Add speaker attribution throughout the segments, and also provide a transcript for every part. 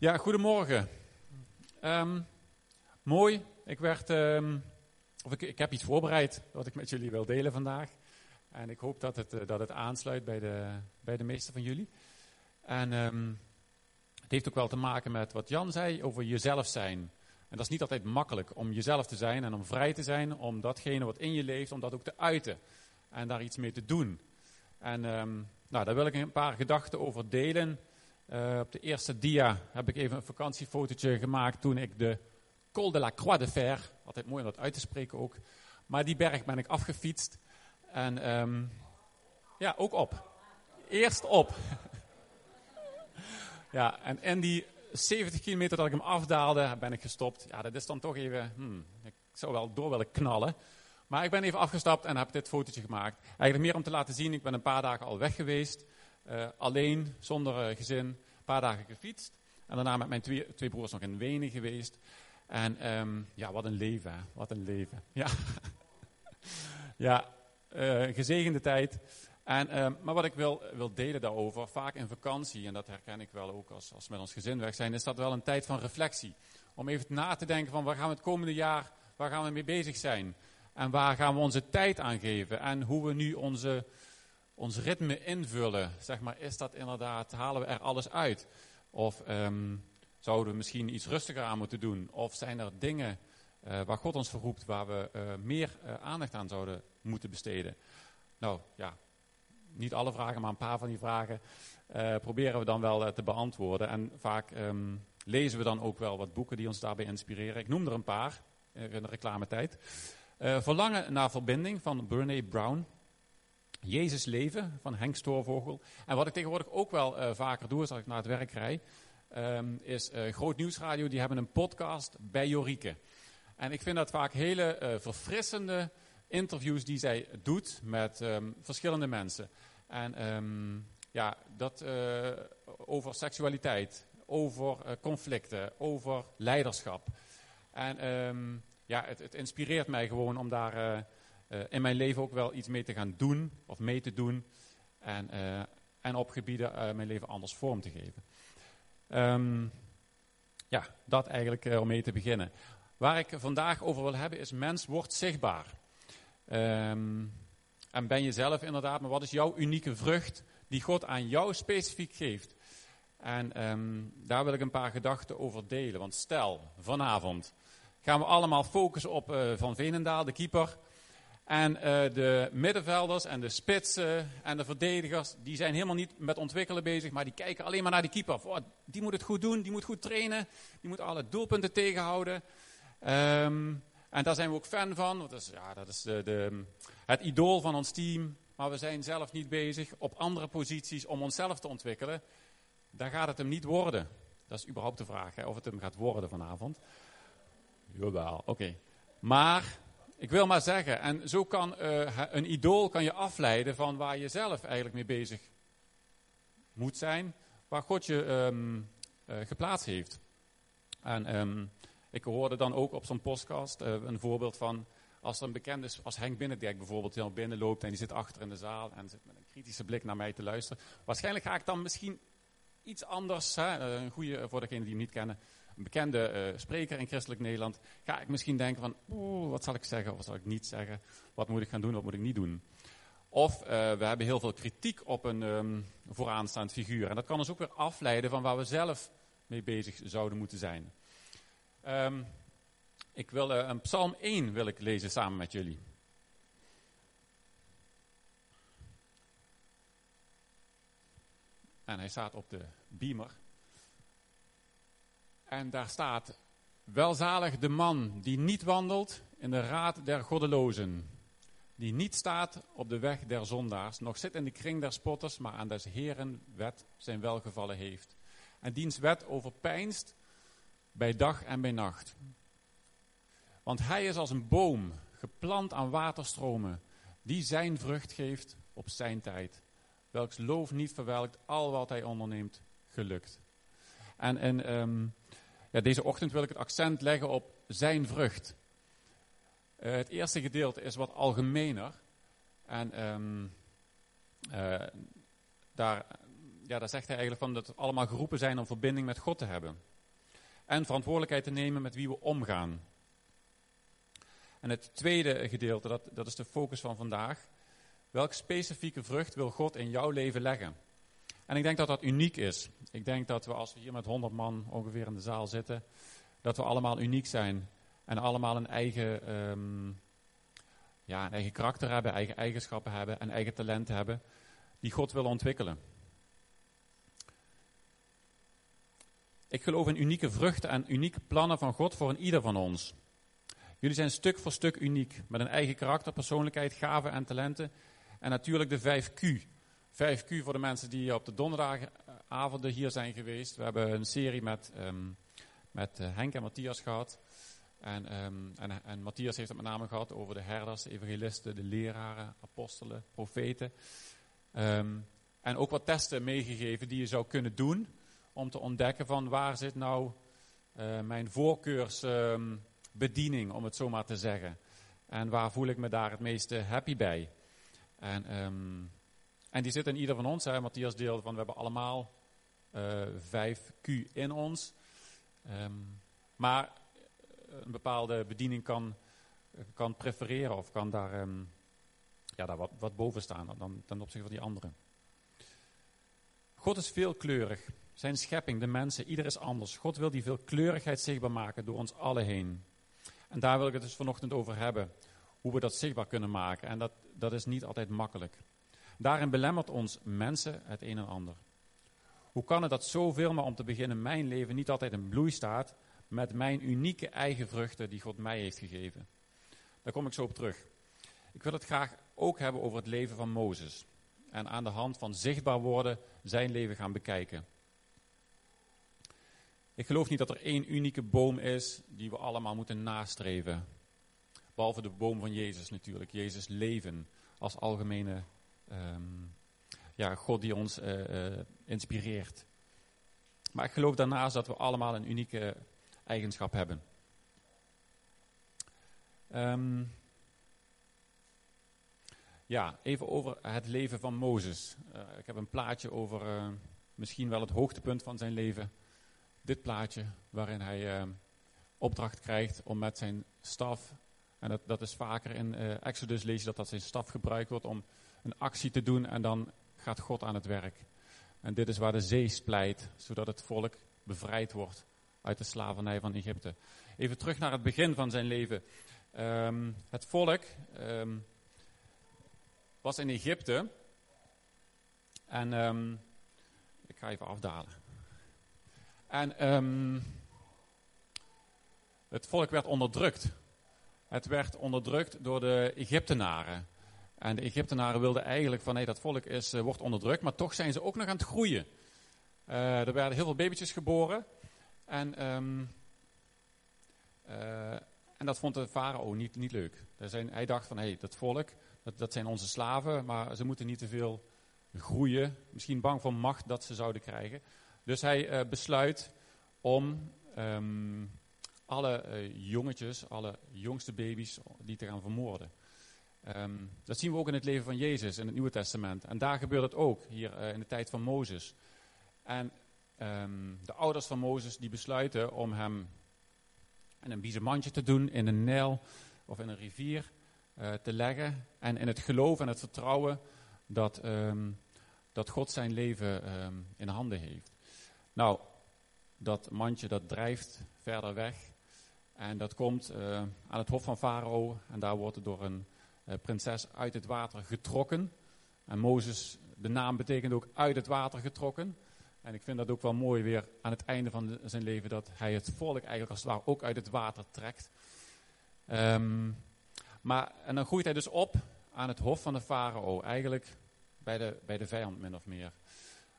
Speaker 1: Ja, goedemorgen. Ehm, mooi. Ik werd, ehm, of ik, ik heb iets voorbereid wat ik met jullie wil delen vandaag. En ik hoop dat het, eh, dat het aansluit bij de, bij de meeste van jullie. En ehm, het heeft ook wel te maken met wat Jan zei over jezelf zijn. En dat is niet altijd makkelijk om jezelf te zijn en om vrij te zijn, om datgene wat in je leeft, om dat ook te uiten. En daar iets mee te doen. En nou, daar wil ik een paar gedachten over delen. Uh, op de eerste dia heb ik even een vakantiefotootje gemaakt toen ik de Col de la Croix de Fer, altijd mooi om dat uit te spreken ook, maar die berg ben ik afgefietst. En um, ja, ook op. Eerst op. ja, en in die 70 kilometer dat ik hem afdaalde, ben ik gestopt. Ja, dat is dan toch even, hmm, ik zou wel door willen knallen. Maar ik ben even afgestapt en heb dit fotootje gemaakt. Eigenlijk meer om te laten zien, ik ben een paar dagen al weg geweest. Uh, alleen, zonder uh, gezin, paar dagen gefietst. En daarna met mijn twee, twee broers nog in Wenen geweest. En um, ja, wat een leven, wat een leven. Ja, ja uh, gezegende tijd. En, um, maar wat ik wil, wil delen daarover, vaak in vakantie, en dat herken ik wel ook als, als we met ons gezin weg zijn, is dat wel een tijd van reflectie. Om even na te denken van waar gaan we het komende jaar, waar gaan we mee bezig zijn? En waar gaan we onze tijd aan geven? En hoe we nu onze ons ritme invullen. Zeg maar, is dat inderdaad, halen we er alles uit? Of um, zouden we misschien iets rustiger aan moeten doen? Of zijn er dingen uh, waar God ons verroept, waar we uh, meer uh, aandacht aan zouden moeten besteden? Nou ja, niet alle vragen, maar een paar van die vragen proberen we dan wel te beantwoorden. En vaak um, lezen we dan ook wel wat boeken die ons daarbij inspireren. Ik noem er een paar in de reclametijd. Verlangen naar verbinding van Brene Brown. Jezus leven van Henk Stoorvogel. En wat ik tegenwoordig ook wel uh, vaker doe als ik naar het werk rijd, um, is uh, Groot Nieuwsradio, die hebben een podcast bij Jorike. En ik vind dat vaak hele uh, verfrissende interviews die zij doet met um, verschillende mensen. En um, ja, dat over seksualiteit, over conflicten, over leiderschap. En ja, het, het, inspireert mij gewoon om daar in mijn leven ook wel iets mee te gaan doen of mee te doen. En, uh, en op gebieden uh, mijn leven anders vorm te geven. Um, ja, dat eigenlijk om mee te beginnen. Waar ik vandaag over wil hebben is mens wordt zichtbaar. Um, en ben je zelf inderdaad, maar wat is jouw unieke vrucht die God aan jou specifiek geeft? En um, daar wil ik een paar gedachten over delen. Want stel, vanavond gaan we allemaal focussen op Van Venendaal, de keeper. En uh, de middenvelders en de spitsen en de verdedigers, die zijn helemaal niet met ontwikkelen bezig, maar die kijken alleen maar naar die keeper. Oh, die moet het goed doen, die moet goed trainen, die moet alle doelpunten tegenhouden. Um, en daar zijn we ook fan van, dat is, ja, dat is de, de, het idool van ons team. Maar we zijn zelf niet bezig op andere posities om onszelf te ontwikkelen. Daar gaat het hem niet worden. Dat is überhaupt de vraag, hè, of het hem gaat worden vanavond. Jawel, oké. Okay. Maar ik wil maar zeggen, en zo kan uh, een idool kan je afleiden van waar je zelf eigenlijk mee bezig moet zijn, waar God je um, uh, geplaatst heeft. En um, ik hoorde dan ook op zo'n podcast uh, een voorbeeld van, als er een bekende is, als Henk Binnendijk bijvoorbeeld helemaal binnenloopt en die zit achter in de zaal en zit met een kritische blik naar mij te luisteren. Waarschijnlijk ga ik dan misschien iets anders, hè, een goede voor degenen die hem niet kennen, een bekende uh, spreker in christelijk Nederland, ga ik misschien denken van, oeh, wat zal ik zeggen wat zal ik niet zeggen? Wat moet ik gaan doen, wat moet ik niet doen? Of uh, we hebben heel veel kritiek op een um, vooraanstaand figuur. En dat kan ons ook weer afleiden van waar we zelf mee bezig zouden moeten zijn. Um, ik wil uh, een psalm 1 wil ik lezen samen met jullie. En hij staat op de beamer. En daar staat, welzalig de man die niet wandelt in de raad der goddelozen, die niet staat op de weg der zondaars, nog zit in de kring der spotters, maar aan des Heren wet zijn welgevallen heeft. En diens wet overpeinst bij dag en bij nacht. Want hij is als een boom, geplant aan waterstromen, die zijn vrucht geeft op zijn tijd. Welks loof niet verwelkt, al wat hij onderneemt, gelukt. En in um, ja, deze ochtend wil ik het accent leggen op zijn vrucht. Uh, het eerste gedeelte is wat algemener. En um, uh, daar, ja, daar zegt hij eigenlijk van dat we allemaal geroepen zijn om verbinding met God te hebben. En verantwoordelijkheid te nemen met wie we omgaan. En het tweede gedeelte, dat, dat is de focus van vandaag. Welke specifieke vrucht wil God in jouw leven leggen? En ik denk dat dat uniek is. Ik denk dat we als we hier met 100 man ongeveer in de zaal zitten, dat we allemaal uniek zijn. En allemaal een eigen, ehm, ja, een eigen karakter hebben, eigen eigenschappen hebben en eigen talenten hebben die God wil ontwikkelen. Ik geloof in unieke vruchten en unieke plannen van God voor een ieder van ons. Jullie zijn stuk voor stuk uniek, met een eigen karakter, persoonlijkheid, gaven en talenten. En natuurlijk de 5Q. 5Q voor de mensen die op de donderdagavonden hier zijn geweest. We hebben een serie met, um, met eh, Henk en Matthias gehad. En, um, en, en, Matthias heeft het met name gehad over de herders, de evangelisten, de leraren, apostelen, profeten. Um, en ook wat testen meegegeven die je zou kunnen doen om te ontdekken van waar zit nou uh, mijn voorkeursbediening, om het zo maar te zeggen. En waar voel ik me daar het meeste happy bij. En, en die zit in ieder van ons. Hè. Matthias deelde van we hebben allemaal uh, 5Q in ons. Um, maar een bepaalde bediening kan, kan prefereren of kan daar, um, ja, daar wat, wat boven staan dan ten opzichte van die anderen. God is veelkleurig. Zijn schepping, de mensen, ieder is anders. God wil die veelkleurigheid zichtbaar maken door ons allen heen. En daar wil ik het dus vanochtend over hebben. Hoe we dat zichtbaar kunnen maken. En dat, dat is niet altijd makkelijk. Daarin belemmert ons mensen het een en ander. Hoe kan het dat zoveel, maar om te beginnen, mijn leven niet altijd in bloei staat met mijn unieke eigen vruchten die God mij heeft gegeven? Daar kom ik zo op terug. Ik wil het graag ook hebben over het leven van Mozes. En aan de hand van zichtbaar worden zijn leven gaan bekijken. Ik geloof niet dat er één unieke boom is die we allemaal moeten nastreven. Behalve de boom van Jezus natuurlijk. Jezus leven als algemene um, ja, God die ons uh, uh, inspireert. Maar ik geloof daarnaast dat we allemaal een unieke eigenschap hebben. Um, ja, even over het leven van Mozes. Uh, ik heb een plaatje over misschien wel het hoogtepunt van zijn leven dit plaatje waarin hij opdracht krijgt om met zijn staf, en dat, dat is vaker in Exodus lees je dat dat zijn staf gebruikt wordt om een actie te doen en dan gaat God aan het werk. En dit is waar de zee splijt, zodat het volk bevrijd wordt uit de slavernij van Egypte. Even terug naar het begin van zijn leven. Um, het volk um, was in Egypte en um, ik ga even afdalen. En het volk werd onderdrukt. Het werd onderdrukt door de Egyptenaren. En de Egyptenaren wilden eigenlijk van nee, dat volk is, uh, wordt onderdrukt, maar toch zijn ze ook nog aan het groeien. Uh, er werden heel veel babytjes geboren. En, um, uh, en dat vond de farao niet, niet leuk. Zijn, hij dacht van hé, hey, dat volk, dat, dat zijn onze slaven, maar ze moeten niet te veel groeien. Misschien bang voor macht dat ze zouden krijgen. Dus hij besluit om um, alle jongetjes, alle jongste baby's, die te gaan vermoorden. Um, dat zien we ook in het leven van Jezus in het Nieuwe Testament. En daar gebeurt het ook, hier uh, in de tijd van Mozes. En um, de ouders van Mozes die besluiten om hem in een biezenmandje te doen, in een Nijl of in een rivier te leggen. En in het geloof en het vertrouwen dat, dat God zijn leven in handen heeft. Nou, dat mandje dat drijft verder weg. En dat komt uh, aan het hof van Farao. En daar wordt het door een prinses uit het water getrokken. En Mozes, de naam betekent ook uit het water getrokken. En ik vind dat ook wel mooi weer aan het einde van zijn leven. Dat hij het volk eigenlijk als het ware ook uit het water trekt. Um, maar, en dan groeit hij dus op aan het hof van de farao. Eigenlijk bij de, bij de vijand min of meer.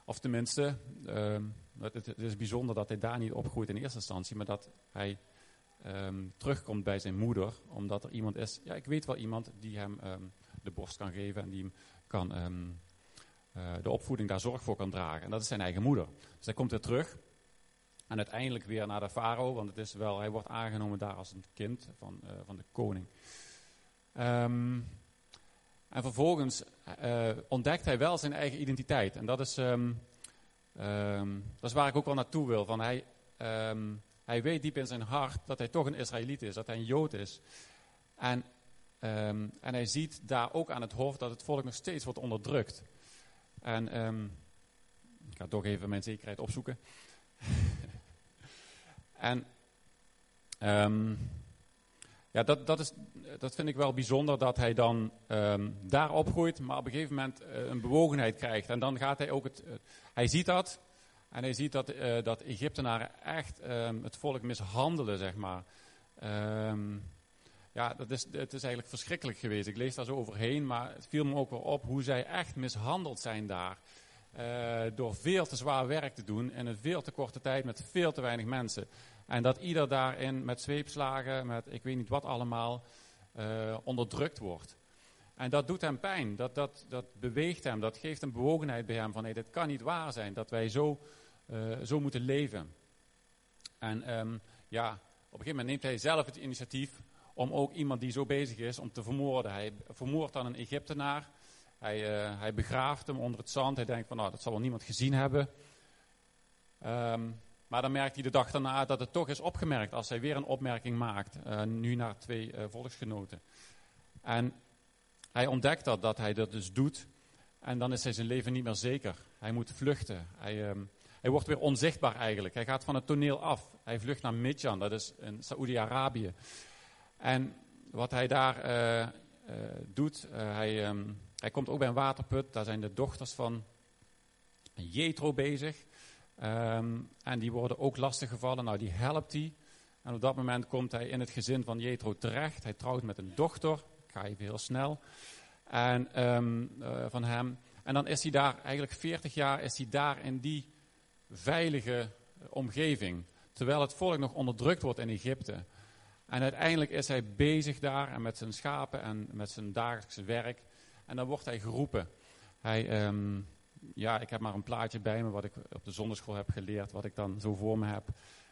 Speaker 1: Of tenminste, uh, het, het, is bijzonder dat hij daar niet opgroeit in eerste instantie, maar dat hij um, terugkomt bij zijn moeder, omdat er iemand is, ja ik weet wel iemand die hem um, de borst kan geven en die hem kan, um, uh, de opvoeding daar zorg voor kan dragen. En dat is zijn eigen moeder. Dus hij komt weer terug en uiteindelijk weer naar de farao, want het is wel, hij wordt aangenomen daar als een kind van, uh, van de koning. en vervolgens uh, ontdekt hij wel zijn eigen identiteit. En dat is ehm, dat is waar ik ook wel naartoe wil. Van hij, ehm, hij weet diep in zijn hart dat hij toch een Israëliet is, dat hij een Jood is. En, ehm, en hij ziet daar ook aan het hof dat het volk nog steeds wordt onderdrukt. En um, ik ga toch even mijn zekerheid opzoeken. en um, ja, dat, dat, is, dat vind ik wel bijzonder dat hij dan daar opgroeit, maar op een gegeven moment uh, een bewogenheid krijgt. En dan gaat hij ook het. Uh, hij ziet dat. En hij ziet dat, uh, dat Egyptenaren echt um, het volk mishandelen, zeg maar. Um, ja, dat is, het is eigenlijk verschrikkelijk geweest. Ik lees daar zo overheen, maar het viel me ook wel op hoe zij echt mishandeld zijn daar. Uh, door veel te zwaar werk te doen in een veel te korte tijd met veel te weinig mensen. En dat ieder daarin met zweepslagen, met ik weet niet wat allemaal, uh, onderdrukt wordt. En dat doet hem pijn, dat, dat, dat beweegt hem, dat geeft een bewogenheid bij hem van nee, dit kan niet waar zijn dat wij zo, uh, zo moeten leven. En um, ja, op een gegeven moment neemt hij zelf het initiatief om ook iemand die zo bezig is om te vermoorden. Hij vermoordt dan een Egyptenaar, hij, uh, hij begraaft hem onder het zand, hij denkt van nou, dat zal wel niemand gezien hebben. Um, maar dan merkt hij de dag daarna dat het toch is opgemerkt als hij weer een opmerking maakt. Uh, nu naar twee uh, volksgenoten. En hij ontdekt dat, dat hij dat dus doet. En dan is hij zijn leven niet meer zeker. Hij moet vluchten. Hij, um, hij wordt weer onzichtbaar eigenlijk. Hij gaat van het toneel af. Hij vlucht naar Midjan, dat is in Saoedi-Arabië. En wat hij daar uh, doet, hij, um, hij komt ook bij een waterput. Daar zijn de dochters van Jethro bezig. Um, en die worden ook lastiggevallen. Nou, die helpt hij. En op dat moment komt hij in het gezin van Jethro terecht. Hij trouwt met een dochter. Ik ga even heel snel. En uh, van hem. En dan is hij daar, eigenlijk 40 jaar, is hij daar in die veilige omgeving. Terwijl het volk nog onderdrukt wordt in Egypte. En uiteindelijk is hij bezig daar en met zijn schapen en met zijn dagelijkse werk. En dan wordt hij geroepen. Hij, um, ja, ik heb maar een plaatje bij me wat ik op de zonderschool heb geleerd, wat ik dan zo voor me heb.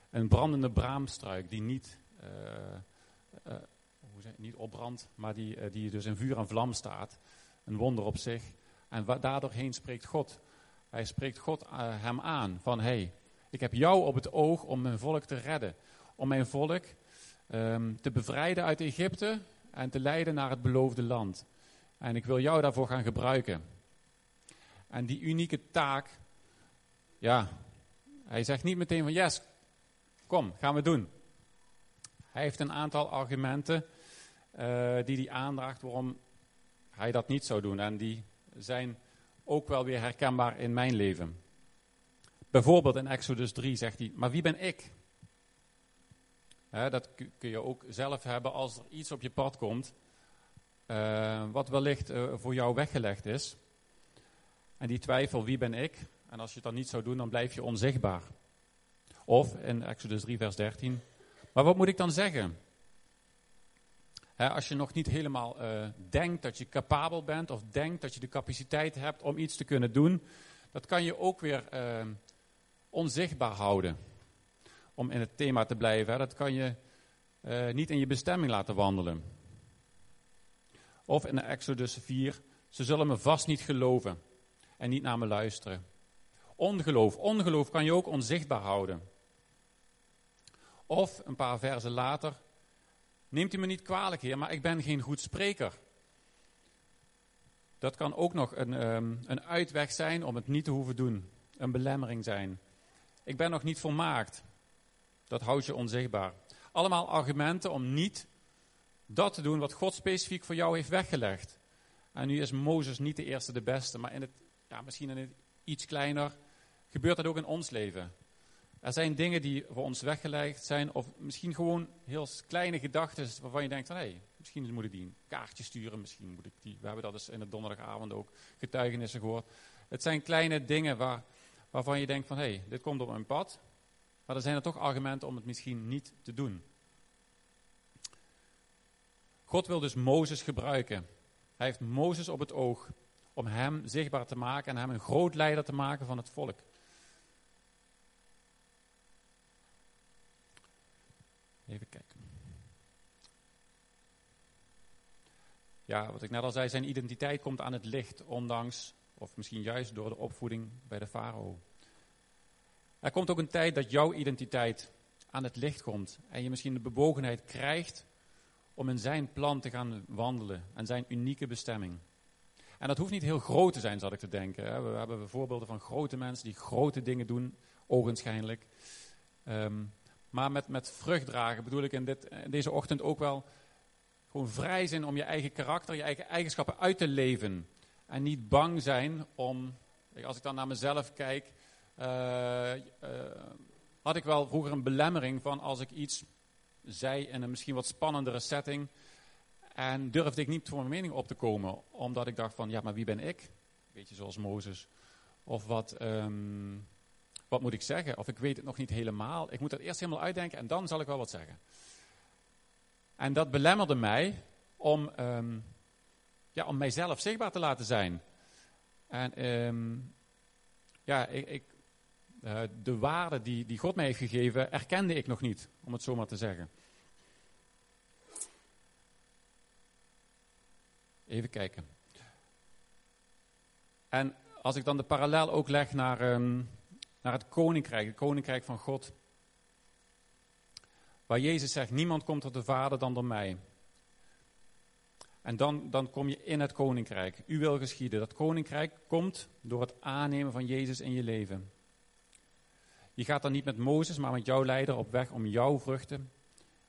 Speaker 1: Een brandende braamstruik die niet, uh, uh, hoe zeg, niet opbrandt, maar die, die dus in vuur en vlam staat. Een wonder op zich. En daardoorheen spreekt God. Hij spreekt God hem aan van, hey, ik heb jou op het oog om mijn volk te redden. Om mijn volk um, te bevrijden uit Egypte en te leiden naar het beloofde land. En ik wil jou daarvoor gaan gebruiken. En die unieke taak, ja, hij zegt niet meteen van yes, kom, gaan we doen. Hij heeft een aantal argumenten uh, die hij aandraagt waarom hij dat niet zou doen. En die zijn ook wel weer herkenbaar in mijn leven. Bijvoorbeeld in Exodus 3 zegt hij, maar wie ben ik? Dat kun je ook zelf hebben als er iets op je pad komt, uh, wat wellicht uh, voor jou weggelegd is. En die twijfel, wie ben ik? En als je het dan niet zou doen, dan blijf je onzichtbaar. Of in Exodus 3, vers 13. Maar wat moet ik dan zeggen? Als je nog niet helemaal uh, denkt dat je capabel bent, of denkt dat je de capaciteit hebt om iets te kunnen doen, dat kan je ook weer uh, onzichtbaar houden. Om in het thema te blijven. Dat kan je uh, niet in je bestemming laten wandelen. Of in Exodus 4, ze zullen me vast niet geloven en niet naar me luisteren. Ongeloof. Ongeloof kan je ook onzichtbaar houden. Of een paar versen later. Neemt u me niet kwalijk, heer, maar ik ben geen goed spreker. Dat kan ook nog een, um, een uitweg zijn om het niet te hoeven doen. Een belemmering zijn. Ik ben nog niet volmaakt. Dat houdt je onzichtbaar. Allemaal argumenten om niet dat te doen wat God specifiek voor jou heeft weggelegd. En nu is Mozes niet de eerste de beste, maar in het ja, misschien in iets kleiner, gebeurt dat ook in ons leven. Er zijn dingen die voor ons weggelegd zijn, of misschien gewoon heel kleine gedachten waarvan je denkt: hé, hey, misschien moet ik die een kaartje sturen, misschien moet ik die. We hebben dat dus in de donderdagavond ook getuigenissen gehoord. Het zijn kleine dingen waar, waarvan je denkt: van hé, hey, dit komt op mijn pad. Maar er zijn er toch argumenten om het misschien niet te doen. God wil dus Mozes gebruiken. Hij heeft Mozes op het oog om hem zichtbaar te maken en hem een groot leider te maken van het volk. Even kijken. Ja, wat ik net al zei, zijn identiteit komt aan het licht, ondanks, of misschien juist door de opvoeding bij de farao. Er komt ook een tijd dat jouw identiteit aan het licht komt en je misschien de bewogenheid krijgt om in zijn plan te gaan wandelen en zijn unieke bestemming. En dat hoeft niet heel groot te zijn, zat ik te denken. We hebben voorbeelden van grote mensen die grote dingen doen, ogenschijnlijk. Ehm, maar met, met vrucht dragen bedoel ik in, dit, in deze ochtend ook wel gewoon vrij zijn om je eigen karakter, je eigen eigenschappen uit te leven. En niet bang zijn om, als ik dan naar mezelf kijk, uh, uh, had ik wel vroeger een belemmering van als ik iets zei in een misschien wat spannendere setting. En durfde ik niet voor mijn mening op te komen, omdat ik dacht van, ja, maar wie ben ik? Beetje zoals Mozes. Of wat, um, wat moet ik zeggen? Of ik weet het nog niet helemaal. Ik moet dat eerst helemaal uitdenken en dan zal ik wel wat zeggen. En dat belemmerde mij om, um, ja, om mijzelf zichtbaar te laten zijn. En um, ja, ik, ik uh, de waarde die, die God mij heeft gegeven, erkende ik nog niet, om het zo maar te zeggen. Even kijken. En als ik dan de parallel ook leg naar, um, naar het koninkrijk, het koninkrijk van God. Waar Jezus zegt, niemand komt tot de Vader dan door mij. En dan, dan kom je in het koninkrijk. U wil geschieden. Dat koninkrijk komt door het aannemen van Jezus in je leven. Je gaat dan niet met Mozes, maar met jouw leider op weg om jouw vruchten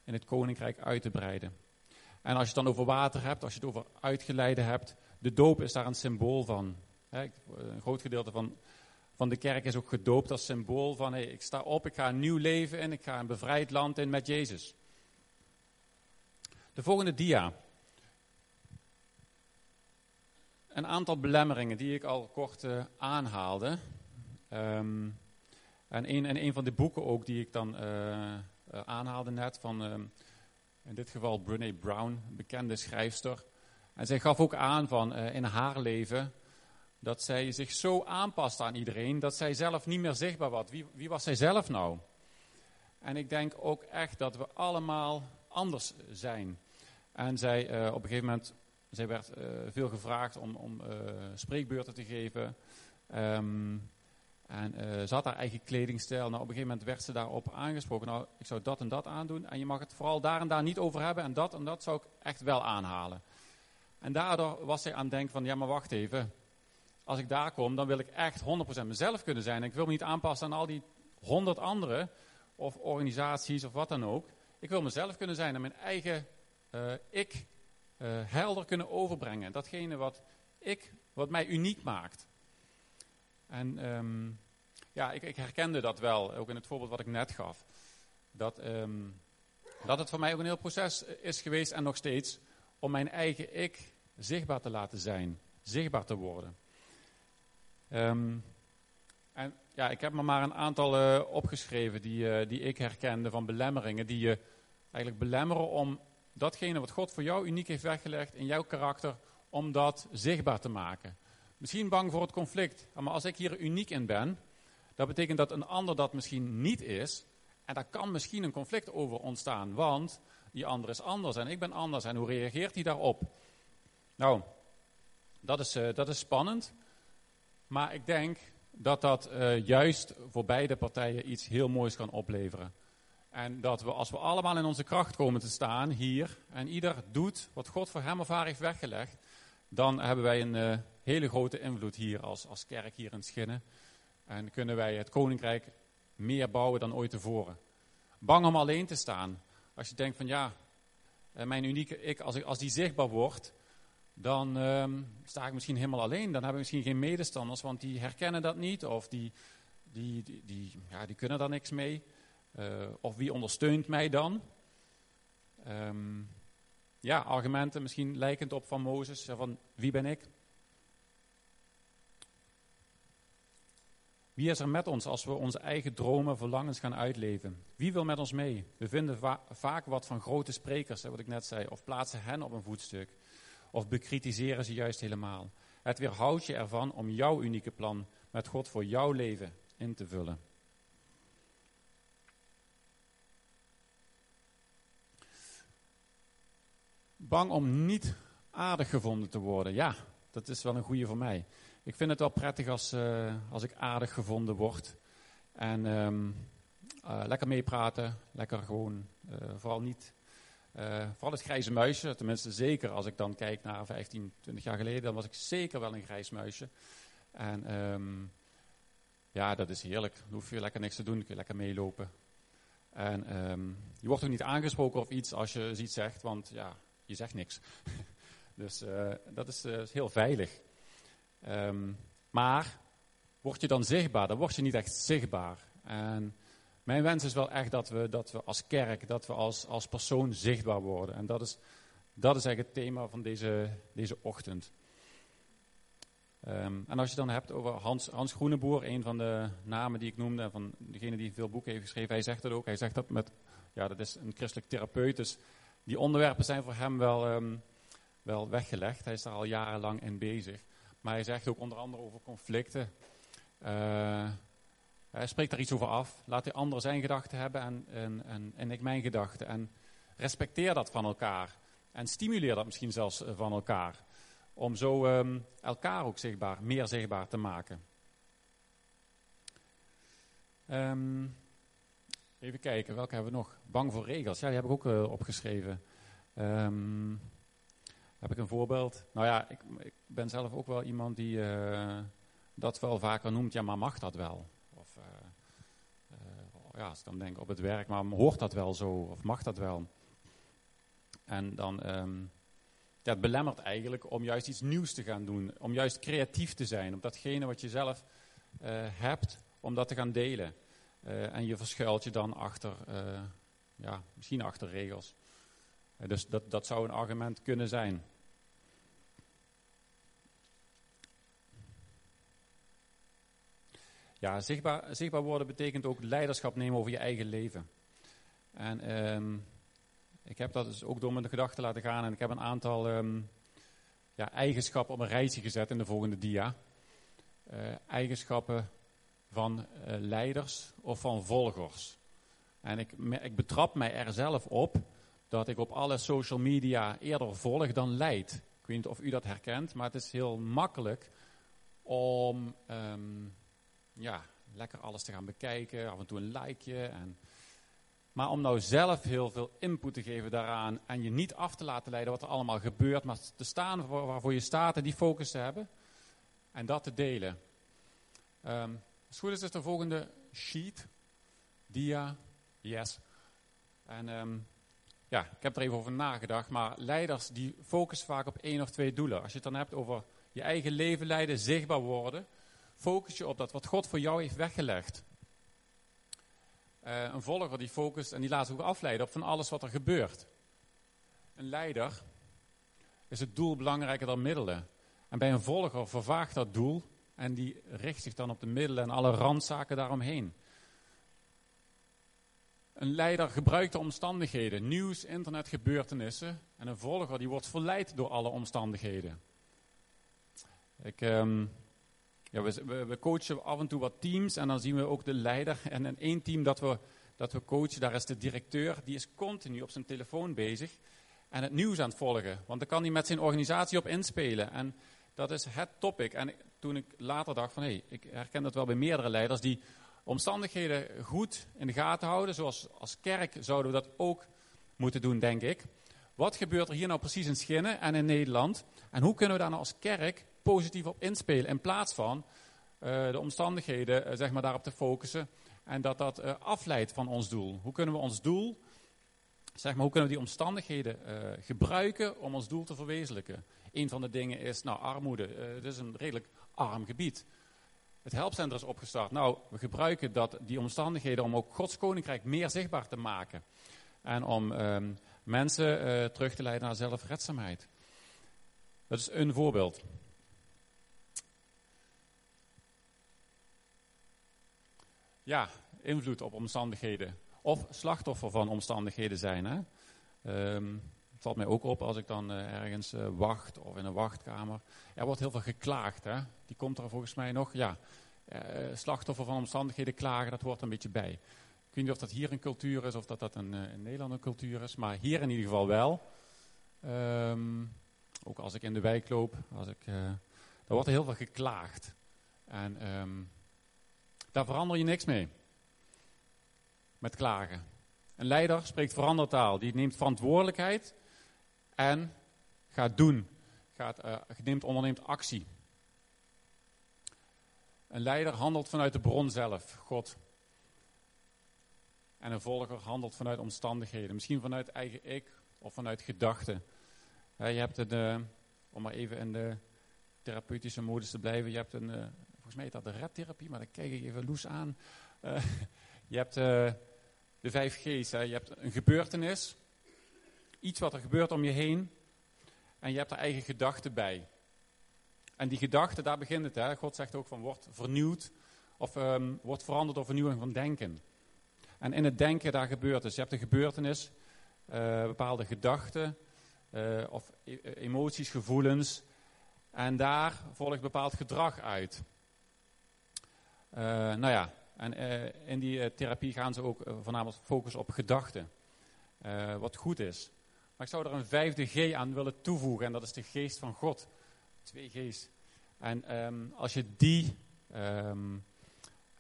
Speaker 1: in het koninkrijk uit te breiden. En als je het dan over water hebt, als je het over uitgeleide hebt, de doop is daar een symbool van. Een groot gedeelte van, van de kerk is ook gedoopt als symbool van hey, ik sta op, ik ga een nieuw leven in, ik ga een bevrijd land in met Jezus. De volgende dia. Een aantal belemmeringen die ik al kort uh, aanhaalde. Um, en een, en een van de boeken ook die ik dan uh, aanhaalde net, van uh, in dit geval Brene Brown, bekende schrijfster. En zij gaf ook aan van in haar leven dat zij zich zo aanpast aan iedereen dat zij zelf niet meer zichtbaar was. Wie, wie was zij zelf nou? En ik denk ook echt dat we allemaal anders zijn. En zij op een gegeven moment, zij werd veel gevraagd om, om spreekbeurten te geven. Um, en uh, ze had haar eigen kledingstijl. Nou, op een gegeven moment werd ze daarop aangesproken. Nou, ik zou dat en dat aandoen. En je mag het vooral daar en daar niet over hebben. En dat en dat zou ik echt wel aanhalen. En daardoor was zij aan het denken van, ja maar wacht even. Als ik daar kom, dan wil ik echt 100% mezelf kunnen zijn. En ik wil me niet aanpassen aan al die 100 anderen. Of organisaties of wat dan ook. Ik wil mezelf kunnen zijn en mijn eigen uh, ik uh, helder kunnen overbrengen. Datgene wat ik, wat mij uniek maakt. En um, ja, ik, ik, herkende dat wel, ook in het voorbeeld wat ik net gaf. Dat, um, dat het voor mij ook een heel proces is geweest en nog steeds om mijn eigen ik zichtbaar te laten zijn, zichtbaar te worden. Um, en ja, ik heb me maar een aantal uh, opgeschreven die, uh, die ik herkende van belemmeringen, die je eigenlijk belemmeren om datgene wat God voor jou uniek heeft weggelegd in jouw karakter, om dat zichtbaar te maken. Misschien bang voor het conflict. Maar als ik hier uniek in ben, dat betekent dat een ander dat misschien niet is. En daar kan misschien een conflict over ontstaan, want die ander is anders en ik ben anders. En hoe reageert hij daarop? Nou, dat is, uh, dat is spannend. Maar ik denk dat dat uh, juist voor beide partijen iets heel moois kan opleveren. En dat we, als we allemaal in onze kracht komen te staan hier, en ieder doet wat God voor hem of haar heeft weggelegd, dan hebben wij een uh, hele grote invloed hier als, als kerk hier in Schinnen. En kunnen wij het koninkrijk meer bouwen dan ooit tevoren. Bang om alleen te staan. Als je denkt van ja, eh, mijn unieke ik, als, ik, als die zichtbaar wordt, dan um, sta ik misschien helemaal alleen. Dan heb ik misschien geen medestanders, want die herkennen dat niet. Of die, die, die, ja, die kunnen daar niks mee. Uh, of wie ondersteunt mij dan? Um, ja, argumenten misschien lijkend op van Mozes. Van wie ben ik? Wie is er met ons als we onze eigen dromen, verlangens gaan uitleven? Wie wil met ons mee? We vinden va vaak wat van grote sprekers, wat ik net zei, of plaatsen hen op een voetstuk. Of bekritiseren ze juist helemaal. Het weerhoudt je ervan om jouw unieke plan met God voor jouw leven in te vullen. Bang om niet aardig gevonden te worden. Ja, dat is wel een goede voor mij. Ik vind het wel prettig als, uh, als ik aardig gevonden word. En ehm, eh, lekker meepraten, lekker gewoon, eh, vooral niet, uh, vooral het grijze muisje. Tenminste, zeker als ik dan kijk naar 15, 20 jaar geleden, dan was ik zeker wel een grijs muisje. En um, ja, dat is heerlijk. Dan hoef je lekker niks te doen, kun je lekker meelopen. En um, je wordt ook niet aangesproken of iets als je iets zegt, want ja, je zegt niks. dus uh, dat is, uh, heel veilig. Um, maar word je dan zichtbaar, dan word je niet echt zichtbaar. En mijn wens is wel echt dat we, dat we als kerk, dat we als, als persoon zichtbaar worden. En dat is, dat is eigenlijk het thema van deze, deze ochtend. Um, en als je dan hebt over Hans, Hans Groeneboer, een van de namen die ik noemde, van degene die veel boeken heeft geschreven, hij zegt dat ook. Hij zegt dat met, ja, dat is een christelijk therapeut, dus die onderwerpen zijn voor hem wel, um, wel weggelegd. Hij is daar al jarenlang in bezig. Maar hij zegt ook onder andere over conflicten. Uh, hij spreekt daar iets over af. Laat die ander zijn gedachten hebben en, en, en, en ik mijn gedachten. En respecteer dat van elkaar. En stimuleer dat misschien zelfs eh, van elkaar. Om zo um, elkaar ook zichtbaar, meer zichtbaar te maken. Um, even kijken, welke hebben we nog? Bang voor regels. Ja, die heb ik ook uh, opgeschreven. Um, heb ik een voorbeeld? Nou ja, ik, ik, ben zelf ook wel iemand die uh, dat wel vaker noemt. Ja, maar mag dat wel? Of uh, ja, als ik dan denk op het werk, maar hoort dat wel zo? Of mag dat wel? En dan dat belemmert eigenlijk om juist iets nieuws te gaan doen. Om juist creatief te zijn. Om datgene wat je zelf uh, hebt, om dat te gaan delen. En je verschuilt je dan achter, ja, misschien achter regels. dus dat, dat zou een argument kunnen zijn. Ja, zichtbaar, zichtbaar worden betekent ook leiderschap nemen over je eigen leven. En... Um, ik heb dat dus ook door mijn gedachten laten gaan en ik heb een aantal um, ja, eigenschappen op een rijtje gezet in de volgende dia. Uh, eigenschappen van uh, leiders of van volgers. En ik, ik betrap mij er zelf op dat ik op alle social media eerder volg dan leid. Ik weet niet of u dat herkent, maar het is heel makkelijk om um, ja, lekker alles te gaan bekijken, af en toe een likeje en maar om nou zelf heel veel input te geven daaraan en je niet af te laten leiden wat er allemaal gebeurt, maar te staan waarvoor je staat en die focus te hebben en dat te delen. Um, als goed is, is de volgende sheet, dia, yes. En um, ja, ik heb er even over nagedacht, maar leiders die focussen vaak op één of twee doelen. Als je het dan hebt over je eigen leven leiden, zichtbaar worden, focus je op dat wat God voor jou heeft weggelegd. Uh, een volger die focust en die laat zich ook afleiden op van alles wat er gebeurt. Een leider is het doel belangrijker dan middelen. En bij een volger vervaagt dat doel en die richt zich dan op de middelen en alle randzaken daaromheen. Een leider gebruikt de omstandigheden, nieuws, internet, gebeurtenissen. En een volger die wordt verleid door alle omstandigheden. Ik, um, ja, we, we, coachen af en toe wat teams en dan zien we ook de leider. En in één team dat we, dat we coachen, daar is de directeur, die is continu op zijn telefoon bezig en het nieuws aan het volgen. Want dan kan hij met zijn organisatie op inspelen. En dat is het topic. En toen ik later dacht van, hé, hey, ik herken dat wel bij meerdere leiders, die omstandigheden goed in de gaten houden. Zoals als kerk zouden we dat ook moeten doen, denk ik. Wat gebeurt er hier nou precies in Schinnen en in Nederland? En hoe kunnen we daar nou als kerk positief op inspelen. In plaats van uh, de omstandigheden uh, zeg maar, daarop te focussen. En dat dat uh, afleidt van ons doel. Hoe kunnen we ons doel, zeg maar, hoe kunnen we die omstandigheden gebruiken om ons doel te verwezenlijken? Een van de dingen is, nou, armoede. het is een redelijk arm gebied. Het helpcenter is opgestart. Nou, we gebruiken dat, die omstandigheden om ook Gods koninkrijk meer zichtbaar te maken. En om ehm, mensen terug te leiden naar zelfredzaamheid. Dat is een voorbeeld. Ja, invloed op omstandigheden. Of slachtoffer van omstandigheden zijn. Hè? Um, het valt mij ook op als ik dan uh, ergens uh, wacht of in een wachtkamer. Er wordt heel veel geklaagd. Hè? Die komt er volgens mij nog. Ja, uh, slachtoffer van omstandigheden klagen, dat hoort een beetje bij. Ik weet niet of dat hier een cultuur is of dat dat een, in Nederland een cultuur is. Maar hier in ieder geval wel. Um, ook als ik in de wijk loop. Als ik, er wordt heel veel geklaagd. En... Um, daar verander je niks mee. met klagen. Een leider spreekt verandertaal. Die neemt verantwoordelijkheid en gaat doen. Gaat, uh, neemt, onderneemt actie. Een leider handelt vanuit de bron zelf, God. En een volger handelt vanuit omstandigheden. Misschien vanuit eigen ik of vanuit gedachten. je hebt een, uh, om maar even in de therapeutische modus te blijven. Je hebt een, uh, volgens mij heet dat de redtherapie, maar dan kijk ik even loes aan. Uh, je hebt de vijf G's. Hè. Je hebt een gebeurtenis, iets wat er gebeurt om je heen. En je hebt er eigen gedachten bij. En die gedachte, daar begint het. God zegt ook van, wordt vernieuwd of um, wordt veranderd door vernieuwing van denken. En in het denken, daar gebeurt dus. Je hebt een gebeurtenis, uh, bepaalde gedachten of e emoties, gevoelens. En daar volgt bepaald gedrag uit. Uh, nou ja, en in die therapie gaan ze ook voornamelijk focussen op gedachten. wat goed is. Maar ik zou er een vijfde G aan willen toevoegen. En dat is de geest van God. Twee G's. En um, als je die, uh,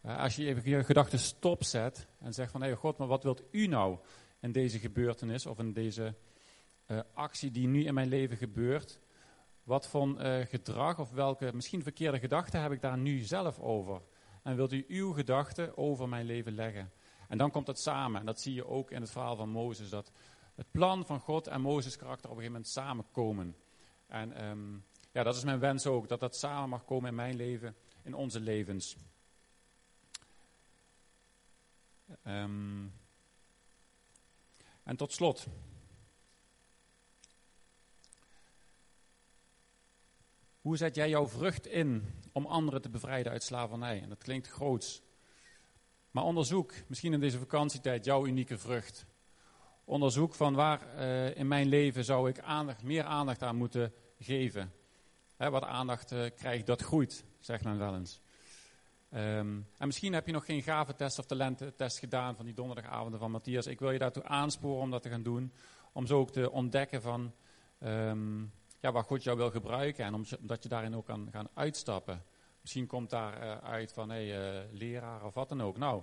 Speaker 1: als je even je gedachten stopzet en zegt van, hé hey God, maar wat wilt u nou in deze gebeurtenis of in deze actie die nu in mijn leven gebeurt? Wat voor gedrag of welke misschien verkeerde gedachten heb ik daar nu zelf over? En wilt u uw gedachten over mijn leven leggen? En dan komt het samen. En dat zie je ook in het verhaal van Mozes. Dat het plan van God en Mozes karakter op een gegeven moment samenkomen. En um, ja, dat is mijn wens ook, dat dat samen mag komen in mijn leven, in onze levens. Um, en tot slot. Hoe zet jij jouw vrucht in om anderen te bevrijden uit slavernij? En dat klinkt groots. Maar onderzoek, misschien in deze vakantietijd, jouw unieke vrucht. Onderzoek van waar uh, in mijn leven zou ik aandacht, meer aandacht aan moeten geven wat aandacht uh, krijgt, dat groeit, zegt men wel eens. Um, en misschien heb je nog geen gaventest of talententest gedaan van die donderdagavonden van Matthias. Ik wil je daartoe aansporen om dat te gaan doen. Om zo ook te ontdekken van um, ja, waar God jou wil gebruiken en omdat je daarin ook kan gaan uitstappen. Misschien komt daar uh, uit van hey, uh, leraar of wat dan ook. Nou,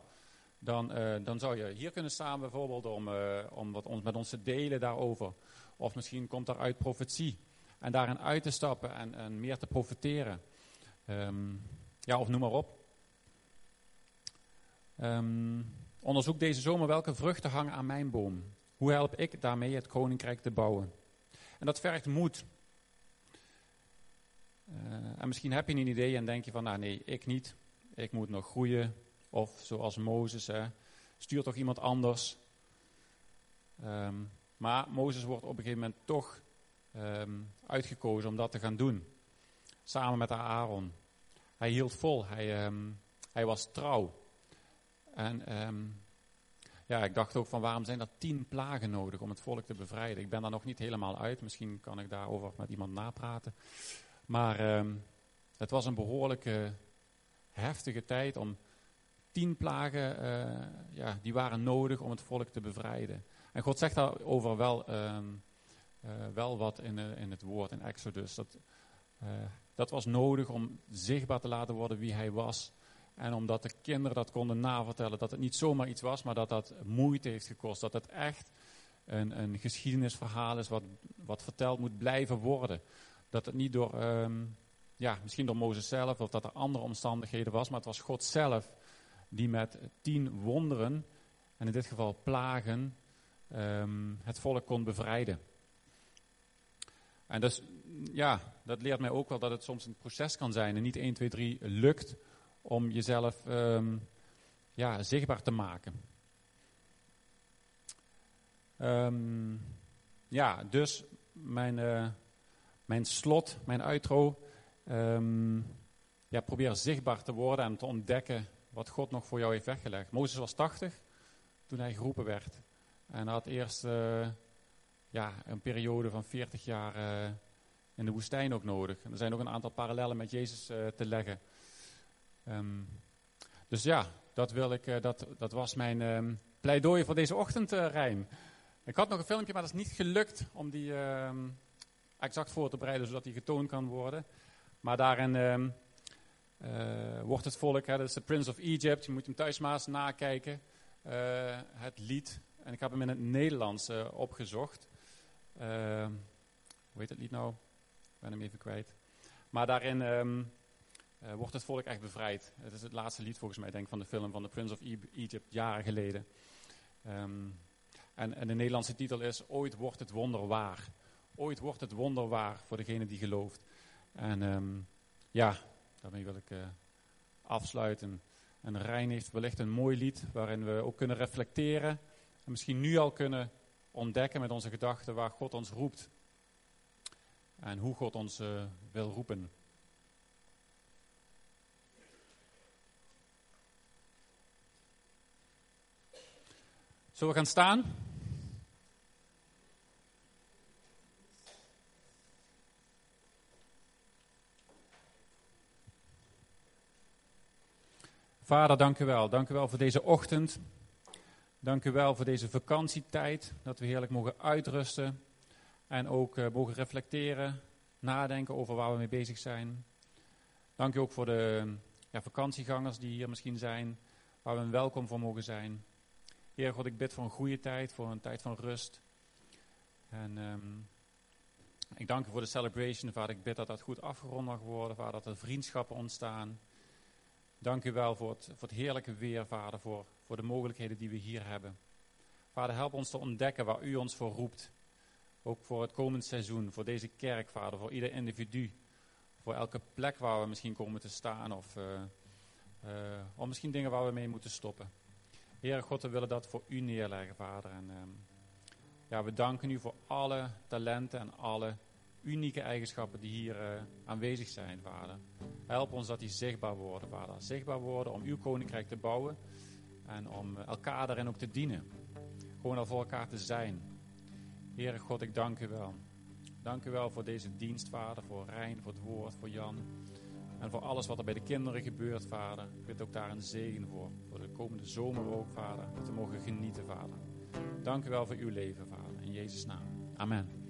Speaker 1: dan, uh, dan zou je hier kunnen staan bijvoorbeeld om, om wat ons, met ons te delen daarover. Of misschien komt daaruit profetie. En daarin uit te stappen en, en meer te profiteren. Um, ja, of noem maar op. Um, onderzoek deze zomer welke vruchten hangen aan mijn boom. Hoe help ik daarmee het koninkrijk te bouwen? En dat vergt moed. Uh, en misschien heb je een idee en denk je van, nou nee, ik niet. Ik moet nog groeien. Of zoals Mozes, hè, stuur toch iemand anders. Um, maar Mozes wordt op een gegeven moment toch um, uitgekozen om dat te gaan doen. Samen met Aaron. Hij hield vol, hij, um, hij was trouw. En ja, ik dacht ook van waarom zijn er tien plagen nodig om het volk te bevrijden. Ik ben daar nog niet helemaal uit, misschien kan ik daarover met iemand napraten. Maar het was een behoorlijke heftige tijd om tien plagen, uh, ja, die waren nodig om het volk te bevrijden. En God zegt daarover wel, um, uh, wel wat in, uh, in, het woord in Exodus. Dat, dat was nodig om zichtbaar te laten worden wie hij was. En omdat de kinderen dat konden navertellen, dat het niet zomaar iets was, maar dat dat moeite heeft gekost. Dat het echt een, een geschiedenisverhaal is wat, wat verteld moet blijven worden. Dat het niet door, um, ja, misschien door Mozes zelf of dat er andere omstandigheden was, maar het was God zelf die met tien wonderen, en in dit geval plagen, um, het volk kon bevrijden. En dus, ja, dat leert mij ook wel dat het soms een proces kan zijn en niet 1, 2, 3 lukt om jezelf um, ja, zichtbaar te maken. Ja, dus mijn, uh, mijn slot, mijn outro. Um, ja, probeer zichtbaar te worden en te ontdekken wat God nog voor jou heeft weggelegd. Mozes was 80 toen hij geroepen werd. En had eerst uh, ja, een periode van 40 jaar uh, in de woestijn ook nodig. En er zijn ook een aantal parallellen met Jezus uh, te leggen. Um, dus ja, dat, wil ik, dat, dat was mijn um, pleidooi voor deze ochtend, Rijn. Ik had nog een filmpje, maar dat is niet gelukt om die exact voor te bereiden, zodat die getoond kan worden. Maar daarin wordt het volk, is de Prince of Egypt, je moet hem thuis maar eens nakijken. eh, het lied. En ik heb hem in het Nederlands uh, opgezocht. Uh, hoe heet het lied nou? Ik ben hem even kwijt. Maar daarin um, wordt het volk echt bevrijd. Het is het laatste lied volgens mij, denk ik, van de film van The Prince of Egypt, jaren geleden. En, en, de Nederlandse titel is Ooit wordt het wonder waar. Ooit wordt het wonder waar voor degene die gelooft. En um, ja, daarmee wil ik afsluiten. En Rijn heeft wellicht een mooi lied waarin we ook kunnen reflecteren. En misschien nu al kunnen ontdekken met onze gedachten waar God ons roept. En hoe God ons uh, wil roepen. Zullen we gaan staan? Vader, dank u wel. Dank u wel voor deze ochtend. Dank u wel voor deze vakantietijd. Dat we heerlijk mogen uitrusten. En ook uh, mogen reflecteren, nadenken over waar we mee bezig zijn. Dank u ook voor de ja, vakantiegangers die hier misschien zijn. Waar we een welkom voor mogen zijn. Heer God, ik bid voor een goede tijd, voor een tijd van rust. En um, ik dank u voor de celebration, vader. Ik bid dat dat goed afgerond mag worden, vader. Dat er vriendschappen ontstaan. Dank u wel voor het, voor het heerlijke weer, Vader, voor, voor de mogelijkheden die we hier hebben. Vader, help ons te ontdekken waar u ons voor roept. Ook voor het komend seizoen, voor deze kerk, Vader, voor ieder individu. Voor elke plek waar we misschien komen te staan of, uh, of misschien dingen waar we mee moeten stoppen. Heere God, we willen dat voor u neerleggen, Vader. En um, ja, we danken u voor alle talenten en alle unieke eigenschappen die hier uh, aanwezig zijn, Vader. Help ons dat die zichtbaar worden, Vader. Zichtbaar worden om uw koninkrijk te bouwen en om elkaar daarin ook te dienen. Gewoon al voor elkaar te zijn. Heere God, ik dank u wel. Dank u wel voor deze dienst, Vader, voor Rijn, voor het woord, voor Jan. En voor alles wat er bij de kinderen gebeurt, Vader. Ik bid ook daar een zegen voor. Voor de komende zomer ook, Vader. Dat we mogen genieten, Vader. Dank u wel voor uw leven, Vader. In Jezus' naam. Amen.